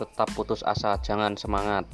tetap putus asa jangan semangat.